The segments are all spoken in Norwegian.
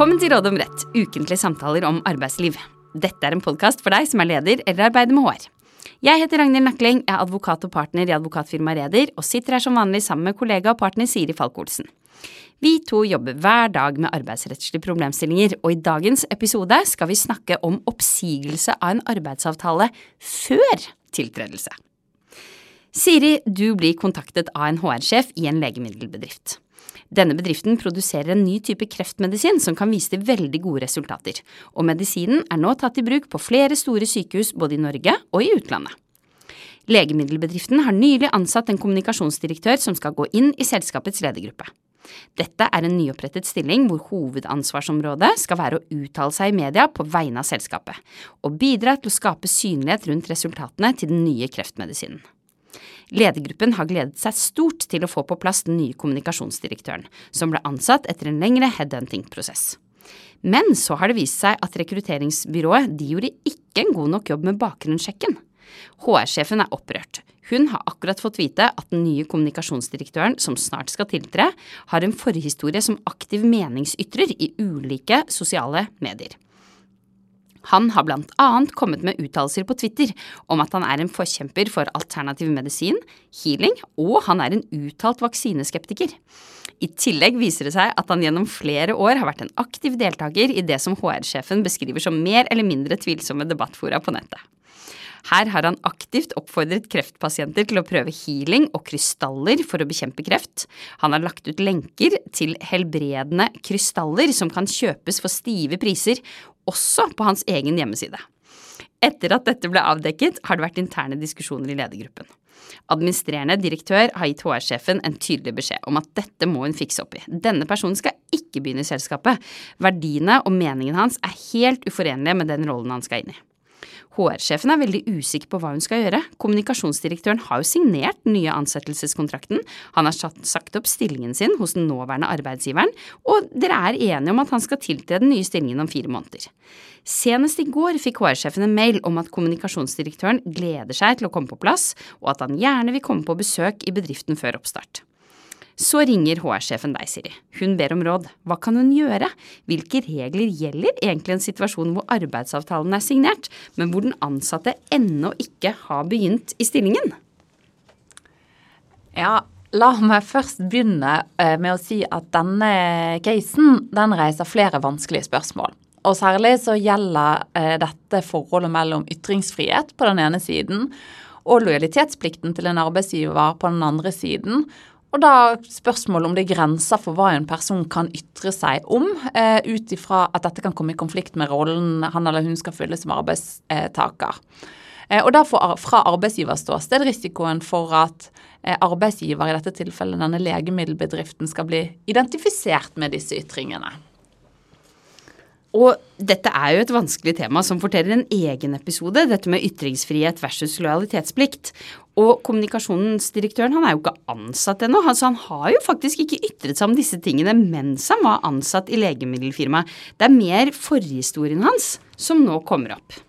Velkommen til Råd om rett, ukentlige samtaler om arbeidsliv. Dette er en podkast for deg som er leder eller arbeider med HR. Jeg heter Ragnhild Nakling, er advokat og partner i advokatfirmaet Reder, og sitter her som vanlig sammen med kollega og partner Siri Falk-Olsen. Vi to jobber hver dag med arbeidsrettslige problemstillinger, og i dagens episode skal vi snakke om oppsigelse av en arbeidsavtale før tiltredelse. Siri, du blir kontaktet av en HR-sjef i en legemiddelbedrift. Denne bedriften produserer en ny type kreftmedisin som kan vise til veldig gode resultater, og medisinen er nå tatt i bruk på flere store sykehus både i Norge og i utlandet. Legemiddelbedriften har nylig ansatt en kommunikasjonsdirektør som skal gå inn i selskapets ledergruppe. Dette er en nyopprettet stilling hvor hovedansvarsområdet skal være å uttale seg i media på vegne av selskapet, og bidra til å skape synlighet rundt resultatene til den nye kreftmedisinen. Ledergruppen har gledet seg stort til å få på plass den nye kommunikasjonsdirektøren, som ble ansatt etter en lengre headhunting-prosess. Men så har det vist seg at rekrutteringsbyrået de gjorde ikke en god nok jobb med bakgrunnssjekken. HR-sjefen er opprørt. Hun har akkurat fått vite at den nye kommunikasjonsdirektøren, som snart skal tiltre, har en forhistorie som aktiv meningsytrer i ulike sosiale medier. Han har blant annet kommet med uttalelser på Twitter om at han er en forkjemper for alternativ medisin, healing, og han er en uttalt vaksineskeptiker. I tillegg viser det seg at han gjennom flere år har vært en aktiv deltaker i det som HR-sjefen beskriver som mer eller mindre tvilsomme debattfora på nettet. Her har han aktivt oppfordret kreftpasienter til å prøve healing og krystaller for å bekjempe kreft. Han har lagt ut lenker til helbredende krystaller som kan kjøpes for stive priser, også på hans egen hjemmeside. Etter at dette ble avdekket, har det vært interne diskusjoner i ledergruppen. Administrerende direktør har gitt HR-sjefen en tydelig beskjed om at dette må hun fikse opp i. Denne personen skal ikke begynne i selskapet. Verdiene og meningen hans er helt uforenlige med den rollen han skal inn i. HR-sjefen er veldig usikker på hva hun skal gjøre. Kommunikasjonsdirektøren har jo signert den nye ansettelseskontrakten, han har sagt opp stillingen sin hos den nåværende arbeidsgiveren, og dere er enige om at han skal tiltre den nye stillingen om fire måneder. Senest i går fikk HR-sjefen en mail om at kommunikasjonsdirektøren gleder seg til å komme på plass, og at han gjerne vil komme på besøk i bedriften før oppstart. Så ringer HR-sjefen deg, Siri. Hun ber om råd. Hva kan hun gjøre? Hvilke regler gjelder egentlig en situasjon hvor arbeidsavtalen er signert, men hvor den ansatte ennå ikke har begynt i stillingen? Ja, La meg først begynne eh, med å si at denne casen den reiser flere vanskelige spørsmål. Og særlig så gjelder eh, dette forholdet mellom ytringsfrihet på den ene siden og lojalitetsplikten til en arbeidsgiver på den andre siden, og da spørsmålet om det er grenser for hva en person kan ytre seg om, eh, ut ifra at dette kan komme i konflikt med rollen han eller hun skal fylle som arbeidstaker. Eh, og da fra arbeidsgivers ståsted risikoen for at eh, arbeidsgiver, i dette tilfellet denne legemiddelbedriften, skal bli identifisert med disse ytringene. Og dette er jo et vanskelig tema som forteller en egen episode, dette med ytringsfrihet versus lojalitetsplikt. Og kommunikasjonsdirektøren han er jo ikke ansatt ennå, så han har jo faktisk ikke ytret seg om disse tingene mens han var ansatt i legemiddelfirmaet. Det er mer forhistorien hans som nå kommer opp.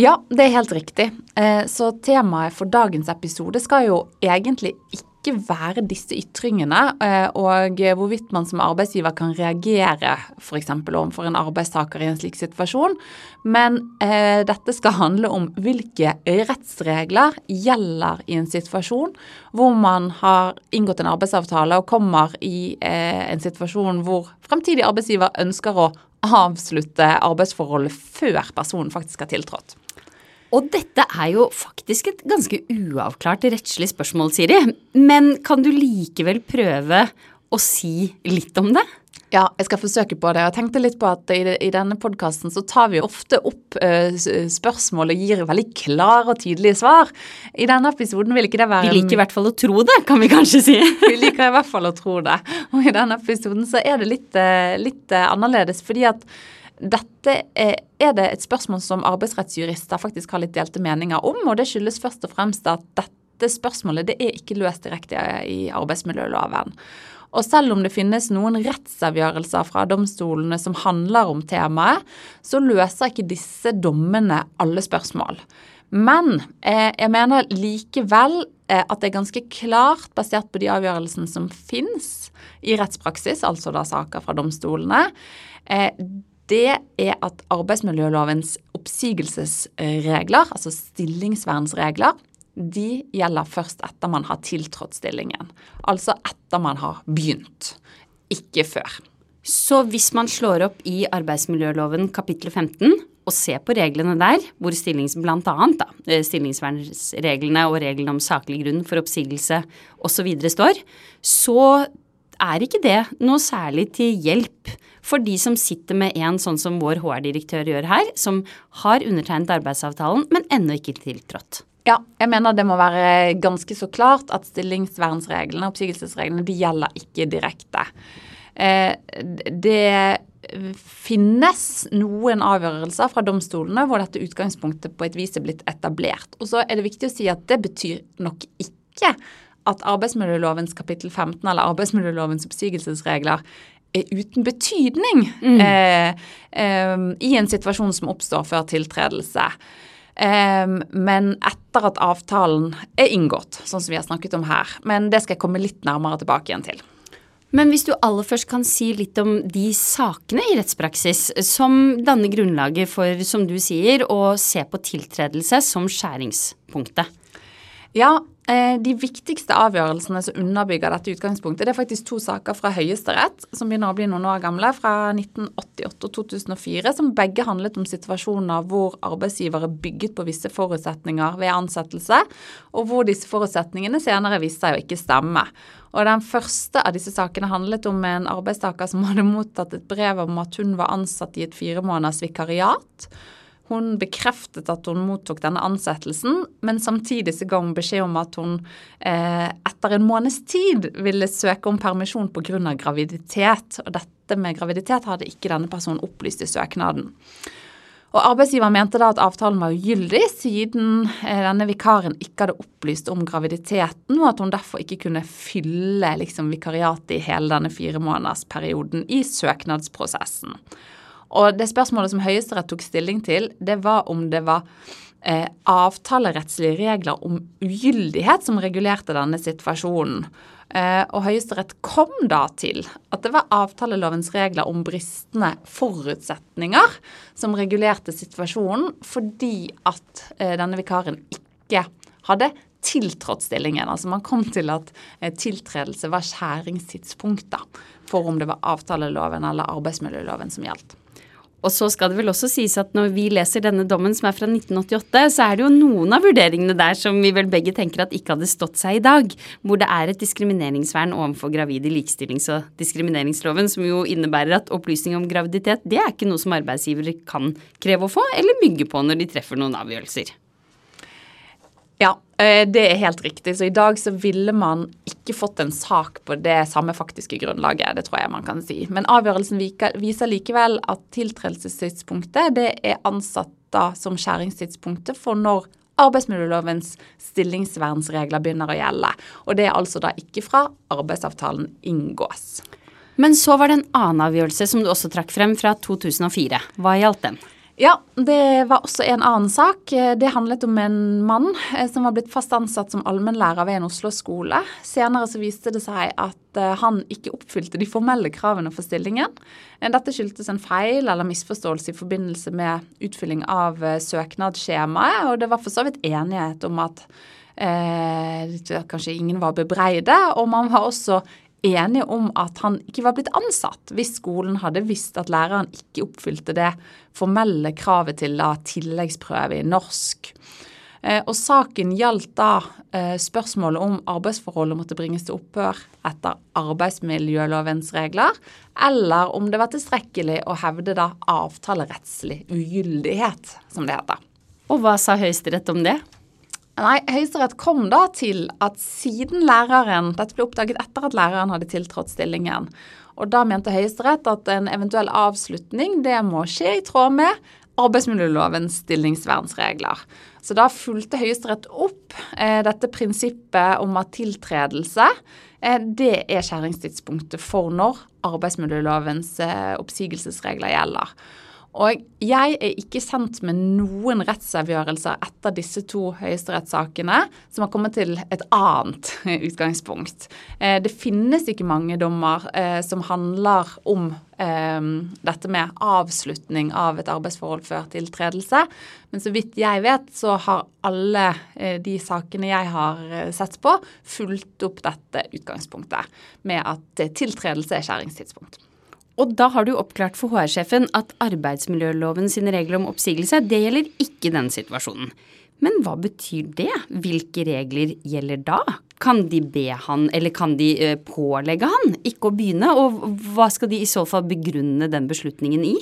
Ja, det er helt riktig. Eh, så temaet for dagens episode skal jo egentlig ikke ikke være disse ytringene, eh, og hvorvidt man som arbeidsgiver kan reagere f.eks. overfor en arbeidstaker i en slik situasjon. Men eh, dette skal handle om hvilke rettsregler gjelder i en situasjon hvor man har inngått en arbeidsavtale og kommer i eh, en situasjon hvor fremtidig arbeidsgiver ønsker å avslutte arbeidsforholdet før personen faktisk har tiltrådt. Og dette er jo faktisk et ganske uavklart rettslig spørsmål, Siri. Men kan du likevel prøve å si litt om det? Ja, jeg skal forsøke på det. Jeg tenkte litt på at i, i denne podkasten så tar vi ofte opp uh, spørsmål og gir veldig klare og tydelige svar. I denne episoden vil ikke det være Vi liker i hvert fall å tro det, kan vi kanskje si. vi liker i hvert fall å tro det. Og i denne episoden så er det litt, uh, litt uh, annerledes, fordi at dette er, det et spørsmål som arbeidsrettsjurister faktisk har litt delte meninger om, og det skyldes først og fremst at dette spørsmålet det er ikke løst direkte i arbeidsmiljøloven. Og selv om det finnes noen rettsavgjørelser fra domstolene som handler om temaet, så løser ikke disse dommene alle spørsmål. Men eh, jeg mener likevel eh, at det er ganske klart, basert på de avgjørelsene som finnes i rettspraksis, altså da saker fra domstolene, eh, det er at arbeidsmiljølovens oppsigelsesregler, altså stillingsvernsregler, de gjelder først etter man har tiltrådt stillingen. Altså etter man har begynt, ikke før. Så hvis man slår opp i arbeidsmiljøloven kapittel 15 og ser på reglene der, hvor stillings, blant eh, stillingsvernsreglene og reglene om saklig grunn for oppsigelse osv. står, så er ikke det noe særlig til hjelp for de som sitter med en sånn som vår HR-direktør gjør her, som har undertegnet arbeidsavtalen, men ennå ikke tiltrådt. Ja, jeg mener det må være ganske så klart at stillingsvernsreglene, oppsigelsesreglene, de gjelder ikke direkte. Eh, det finnes noen avgjørelser fra domstolene hvor dette utgangspunktet på et vis er blitt etablert. Og så er det viktig å si at det betyr nok ikke at arbeidsmiljølovens kapittel 15 eller arbeidsmiljølovens oppsigelsesregler er uten betydning mm. eh, eh, i en situasjon som oppstår før tiltredelse. Eh, men etter at avtalen er inngått, sånn som vi har snakket om her. Men det skal jeg komme litt nærmere tilbake igjen til. Men hvis du aller først kan si litt om de sakene i rettspraksis som danner grunnlaget for, som du sier, å se på tiltredelse som skjæringspunktet. Ja, eh, de viktigste avgjørelsene som underbygger dette utgangspunktet, det er faktisk to saker fra Høyesterett som begynner å bli noen år gamle, fra 1988 og 2004, som begge handlet om situasjoner hvor arbeidsgivere bygget på visse forutsetninger ved ansettelse, og hvor disse forutsetningene senere viste seg å ikke stemme. Og Den første av disse sakene handlet om en arbeidstaker som hadde mottatt et brev om at hun var ansatt i et fire måneders vikariat. Hun bekreftet at hun mottok denne ansettelsen, men samtidig så ga hun beskjed om at hun eh, etter en måneds tid ville søke om permisjon pga. graviditet. Og dette med graviditet hadde ikke denne personen opplyst i søknaden. Og Arbeidsgiver mente da at avtalen var ugyldig, siden eh, denne vikaren ikke hadde opplyst om graviditeten, og at hun derfor ikke kunne fylle liksom, vikariatet i hele denne firemånedersperioden i søknadsprosessen. Og det spørsmålet som Høyesterett tok stilling til, det var om det var eh, avtalerettslige regler om ugyldighet som regulerte denne situasjonen. Eh, og Høyesterett kom da til at det var avtalelovens regler om bristende forutsetninger som regulerte situasjonen, fordi at eh, denne vikaren ikke hadde tiltrådt stillingen. Altså man kom til at eh, tiltredelse var skjæringstidspunktet for om det var avtaleloven eller arbeidsmiljøloven som gjaldt. Og så skal det vel også sies at når vi leser denne dommen som er fra 1988, så er det jo noen av vurderingene der som vi vel begge tenker at ikke hadde stått seg i dag. Hvor det er et diskrimineringsvern overfor gravide i likestillings- og diskrimineringsloven, som jo innebærer at opplysning om graviditet det er ikke noe som arbeidsgivere kan kreve å få eller mygge på når de treffer noen avgjørelser. Eh, det er helt riktig. Så i dag så ville man ikke fått en sak på det samme faktiske grunnlaget. Det tror jeg man kan si. Men avgjørelsen viser likevel at tiltredelsestidspunktet det er ansatt da som skjæringstidspunktet for når arbeidsmiljølovens stillingsvernsregler begynner å gjelde. Og det er altså da ikke fra arbeidsavtalen inngås. Men så var det en annen avgjørelse som du også trakk frem fra 2004. Hva gjaldt den? Ja, det var også en annen sak. Det handlet om en mann eh, som var blitt fast ansatt som allmennlærer ved en Oslo-skole. Senere så viste det seg at eh, han ikke oppfylte de formelle kravene for stillingen. Eh, dette skyldtes en feil eller misforståelse i forbindelse med utfylling av søknadsskjemaet, og det var for så vidt enighet om at eh, kanskje ingen var bebreide, og man var også enige om at han ikke var blitt ansatt hvis skolen hadde visst at læreren ikke oppfylte det formelle kravet til da, tilleggsprøve i norsk. Eh, og saken gjaldt da eh, spørsmålet om arbeidsforholdet måtte bringes til opphør etter arbeidsmiljølovens regler, eller om det var tilstrekkelig å hevde da avtalerettslig ugyldighet, som det heter. Og hva sa Høyesterett om det? Nei, Høyesterett kom da til at siden læreren Dette ble oppdaget etter at læreren hadde tiltrådt stillingen. Og da mente Høyesterett at en eventuell avslutning det må skje i tråd med arbeidsmiljølovens stillingsvernsregler. Så da fulgte Høyesterett opp eh, dette prinsippet om at tiltredelse eh, det er skjæringstidspunktet for når arbeidsmiljølovens eh, oppsigelsesregler gjelder. Og jeg er ikke kjent med noen rettsavgjørelser etter disse to høyesterettssakene som har kommet til et annet utgangspunkt. Eh, det finnes ikke mange dommer eh, som handler om eh, dette med avslutning av et arbeidsforhold før tiltredelse. Men så vidt jeg vet, så har alle de sakene jeg har sett på, fulgt opp dette utgangspunktet med at tiltredelse er skjæringstidspunkt. Og da har du oppklart for HR-sjefen at arbeidsmiljøloven sine regler om oppsigelse, det gjelder ikke denne situasjonen. Men hva betyr det? Hvilke regler gjelder da? Kan de be han, eller kan de eh, pålegge han ikke å begynne? Og hva skal de i så fall begrunne den beslutningen i?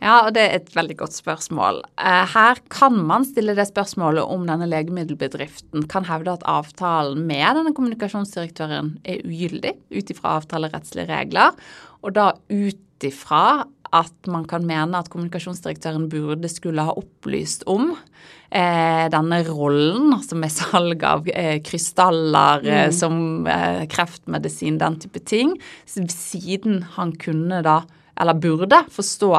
Ja, og det er et veldig godt spørsmål. Eh, her kan man stille det spørsmålet om denne legemiddelbedriften kan hevde at avtalen med denne kommunikasjonsdirektøren er ugyldig ut ifra avtalerettslige regler, og da ut ifra at man kan mene at kommunikasjonsdirektøren burde skulle ha opplyst om eh, denne rollen, altså med salg av eh, krystaller eh, mm. som eh, kreftmedisin, den type ting, siden han kunne da eller burde forstå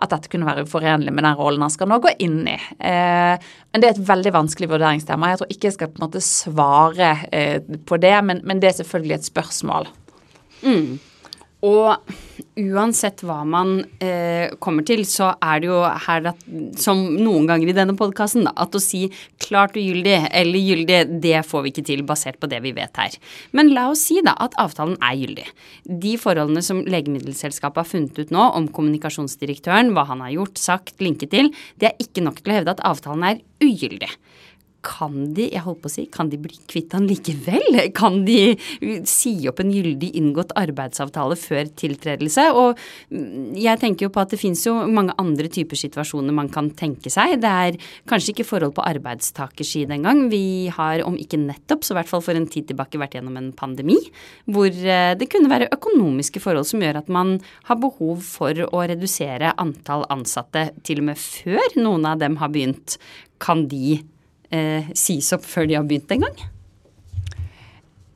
at dette kunne være uforenlig med den rollen han skal nå gå inn i. Eh, men det er et veldig vanskelig vurderingstema. Jeg tror ikke jeg skal på en måte svare eh, på det, men, men, det er selvfølgelig et spørsmål. Mm. Og uansett hva man eh, kommer til, så er det jo her at, som noen ganger i denne podkasten, at å si klart ugyldig eller gyldig, det får vi ikke til basert på det vi vet her. Men la oss si da at avtalen er gyldig. De forholdene som legemiddelselskapet har funnet ut nå om kommunikasjonsdirektøren, hva han har gjort, sagt, linket til, det er ikke nok til å hevde at avtalen er ugyldig kan de jeg holdt på å si, kan de bli kvitt han likevel? Kan de si opp en gyldig inngått arbeidsavtale før tiltredelse? Og jeg tenker jo på at det finnes jo mange andre typer situasjoner man kan tenke seg. Det er kanskje ikke forhold på arbeidstakerside engang. Vi har, om ikke nettopp, så i hvert fall for en tid tilbake vært gjennom en pandemi, hvor eh, det kunne være økonomiske forhold som gjør at man har behov for å redusere antall ansatte til og med før noen av dem har begynt. Kan de eh, sies opp før de har begynt engang?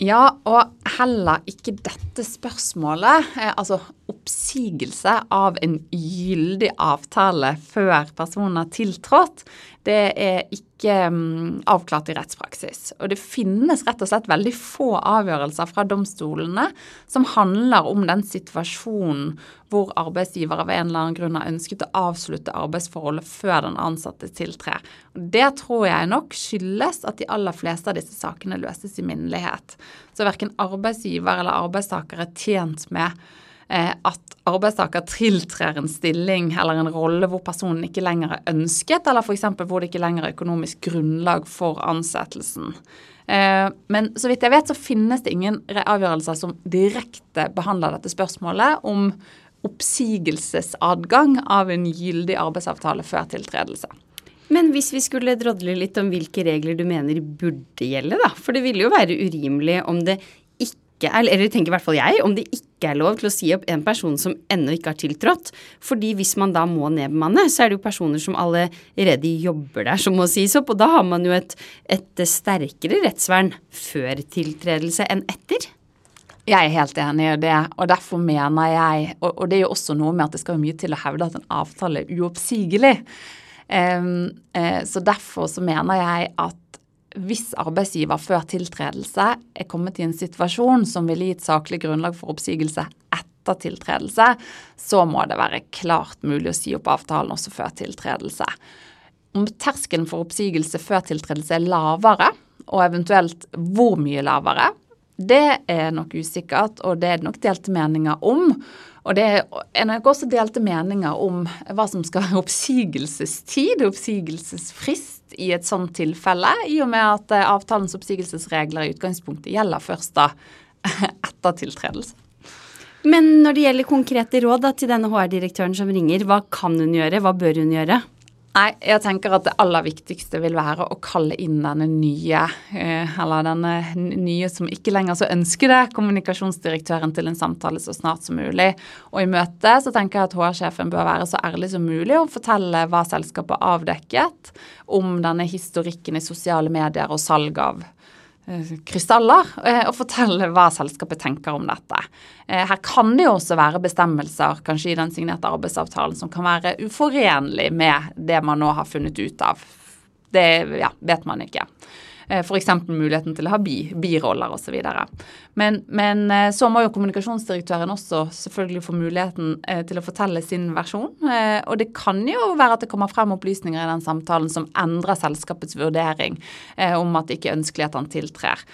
Ja, og heller ikke dette spørsmålet, eh, altså oppsigelse av en gyldig avtale før personen har tiltrådt, det er ikke um, avklart i rettspraksis. Og det finnes rett og slett veldig få avgjørelser fra domstolene som handler om den situasjonen hvor arbeidsgiver av en eller annen grunn har ønsket å avslutte arbeidsforholdet før den ansatte tiltrer. Det tror jeg nok skyldes at de aller fleste av disse sakene løses i minnelighet. Så verken arbeidsgiver eller arbeidstaker er tjent med at arbeidstaker tiltrer en stilling eller en rolle hvor personen ikke lenger er ønsket, eller f.eks. hvor det ikke lenger er økonomisk grunnlag for ansettelsen. Eh, men så vidt jeg vet, så finnes det ingen avgjørelser som direkte behandler dette spørsmålet om oppsigelsesadgang av en gyldig arbeidsavtale før tiltredelse. Men hvis vi skulle drodle litt om hvilke regler du mener burde gjelde, da. For det ville jo være urimelig om det ikke er, eller tenker i hvert fall jeg, om det ikke er lov til å si opp en person som ennå ikke har tiltrådt. Fordi hvis man da må nedbemanne, så er det jo personer som allerede jobber der som må sies opp. Og da har man jo et, et sterkere rettsvern før tiltredelse enn etter. Jeg er helt enig i det, og derfor mener jeg Og, og det er jo også noe med at det skal mye til å hevde at en avtale er uoppsigelig. Um, uh, så derfor så mener jeg at hvis arbeidsgiver før tiltredelse er kommet i en situasjon som vil gi et saklig grunnlag for oppsigelse etter tiltredelse, så må det være klart mulig å si opp avtalen også før tiltredelse. Om terskelen for oppsigelse før tiltredelse er lavere, og eventuelt hvor mye lavere, det er nok usikkert, og det er nok delte meninger om. Og det er nok også delte meninger om hva som skal være oppsigelsestid, oppsigelsesfrist i et sånt tilfelle, i og med at eh, avtalens oppsigelsesregler i utgangspunktet gjelder først da etter tiltredelse. Men når det gjelder konkrete råd da, til denne HR-direktøren som ringer, hva kan hun gjøre, hva bør hun gjøre? Nei, jeg tenker at det aller viktigste vil være å kalle inn denne nye, eh, eller denne nye som ikke lenger så ønsker det, kommunikasjonsdirektøren til en samtale så snart som mulig. Og i møtet så tenker jeg at HR-sjefen bør være så ærlig som mulig og fortelle hva selskapet avdekket om denne historikken i sosiale medier og salg av krystaller og fortelle hva selskapet tenker om dette. Her kan det jo også være bestemmelser kanskje i den signerte arbeidsavtalen som kan være uforenlig med det man nå har funnet ut av. Det ja, vet man ikke. Eh, F.eks. muligheten til å ha bi, biroller osv. Men, men eh, så må jo kommunikasjonsdirektøren også selvfølgelig få muligheten eh, til å fortelle sin versjon. Og det kan jo være at det kommer frem opplysninger i den samtalen som endrer selskapets vurdering om at det ikke er ønskelig at han tiltrer.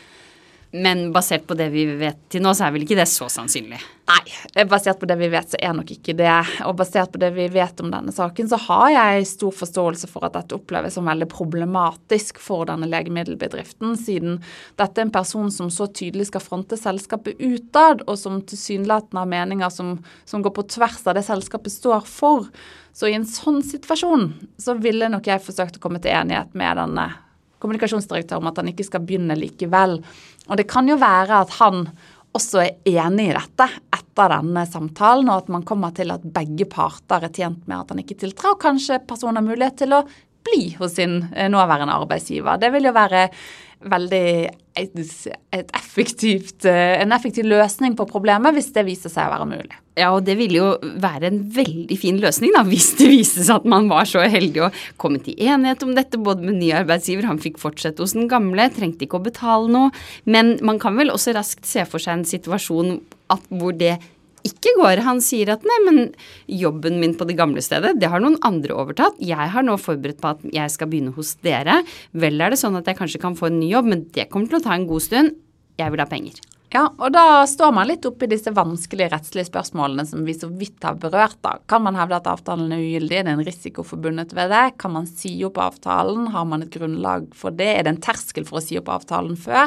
Men basert på det vi vet til nå, så er vel ikke det så sannsynlig? Nei, basert på det vi vet, så er nok ikke det. Og basert på det vi vet om denne saken, så har jeg stor forståelse for at dette oppleves som veldig problematisk for denne legemiddelbedriften, siden dette er en person som så tydelig skal fronte selskapet utad, og som tilsynelatende har meninger som, som går på tvers av det selskapet står for. Så i en sånn situasjon så ville nok jeg forsøkt å komme til enighet med denne kommunikasjonsdirektør om at han ikke skal begynne likevel. Og det kan jo være at han også er enig i dette etter denne samtalen, og at man kommer til at begge parter er tjent med at han ikke tiltrer, og kanskje personen har mulighet til å bli hos sin eh, nåværende arbeidsgiver. Det vil jo være veldig et, et effektivt, eh, en effektiv løsning på problemet hvis det viser seg å være mulig. Ja, og det ville jo være en veldig fin løsning da, hvis det viste seg at man var så heldig å komme til enighet om dette, både med ny arbeidsgiver, han fikk fortsette hos den gamle, trengte ikke å betale noe. Men man kan vel også raskt se for seg en situasjon at, hvor det ikke går. Han sier at nei, men jobben min på det gamle stedet, det har noen andre overtatt. Jeg har nå forberedt på at jeg skal begynne hos dere. Vel er det sånn at jeg kanskje kan få en ny jobb, men det kommer til å ta en god stund. Jeg vil ha penger. Ja, og da står man litt oppi disse vanskelige rettslige spørsmålene som vi så vidt har berørt. da. Kan man hevde at avtalen er ugyldig? Er det en risiko forbundet ved det? Kan man si opp avtalen? Har man et grunnlag for det? Er det en terskel for å si opp avtalen før?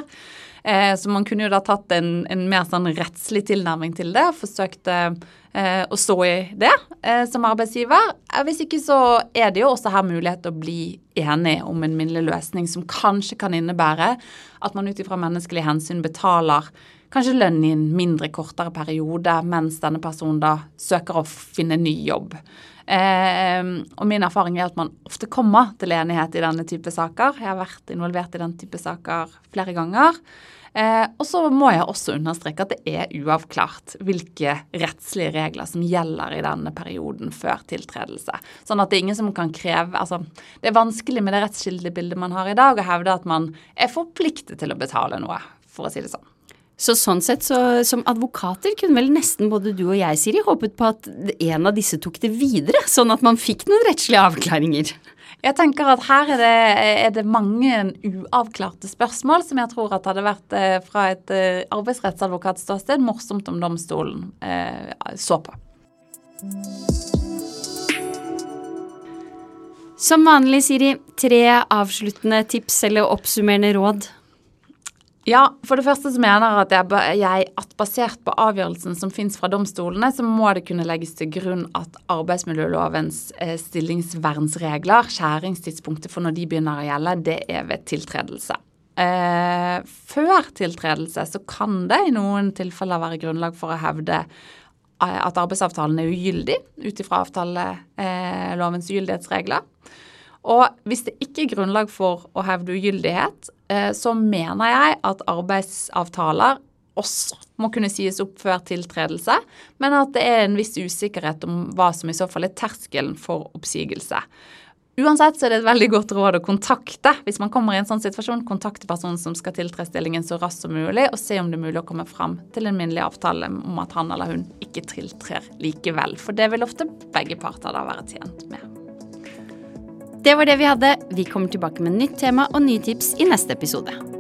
Eh, så man kunne jo da tatt en, en mer sånn rettslig tilnærming til det og forsøkt eh, å stå i det eh, som arbeidsgiver. Hvis ikke så er det jo også her mulighet til å bli enig om en minnelig løsning som kanskje kan innebære at man ut ifra menneskelige hensyn betaler kanskje lønn i en mindre, kortere periode mens denne personen da søker å finne ny jobb. Eh, og min erfaring er at man ofte kommer til enighet i denne type saker. Jeg har vært involvert i den type saker flere ganger. Eh, og så må jeg også understreke at det er uavklart hvilke rettslige regler som gjelder i denne perioden før tiltredelse. Sånn at det er ingen som kan kreve Altså, det er vanskelig med det rettskildebildet man har i dag, å hevde at man er forpliktet til å betale noe, for å si det sånn. Så sånn sett, så, som advokater kunne vel nesten både du og jeg, Siri, håpet på at en av disse tok det videre, sånn at man fikk noen rettslige avklaringer. Jeg tenker at her er det, er det, mange uavklarte spørsmål som jeg tror at hadde vært eh, fra et eh, arbeidsrettsadvokatståsted morsomt om domstolen eh, så på. Som vanlig, Siri, tre avsluttende tips eller oppsummerende råd ja, for det første så mener at, jeg, at basert på avgjørelsen som finnes fra domstolene, så må det kunne legges til grunn at arbeidsmiljølovens eh, stillingsvernsregler, skjæringstidspunktet for når de begynner å gjelde, det er ved tiltredelse. Eh, før tiltredelse så kan det i noen tilfeller være grunnlag for å hevde eh, at arbeidsavtalen er ugyldig ut ifra avtalelovens eh, ugyldighetsregler. Og hvis det ikke er grunnlag for å hevde ugyldighet, så mener jeg at arbeidsavtaler også må kunne sies opp før tiltredelse, men at det er en viss usikkerhet om hva som i så fall er terskelen for oppsigelse. Uansett så er det et veldig godt råd å kontakte hvis man kommer i en sånn situasjon, kontakte personen som skal tiltre stillingen så raskt som mulig, og se om det er mulig å komme fram til en minnelig avtale om at han eller hun ikke tiltrer likevel. For det vil ofte begge parter da være tjent med. Det var det vi hadde. Vi kommer tilbake med nytt tema og nye tips i neste episode.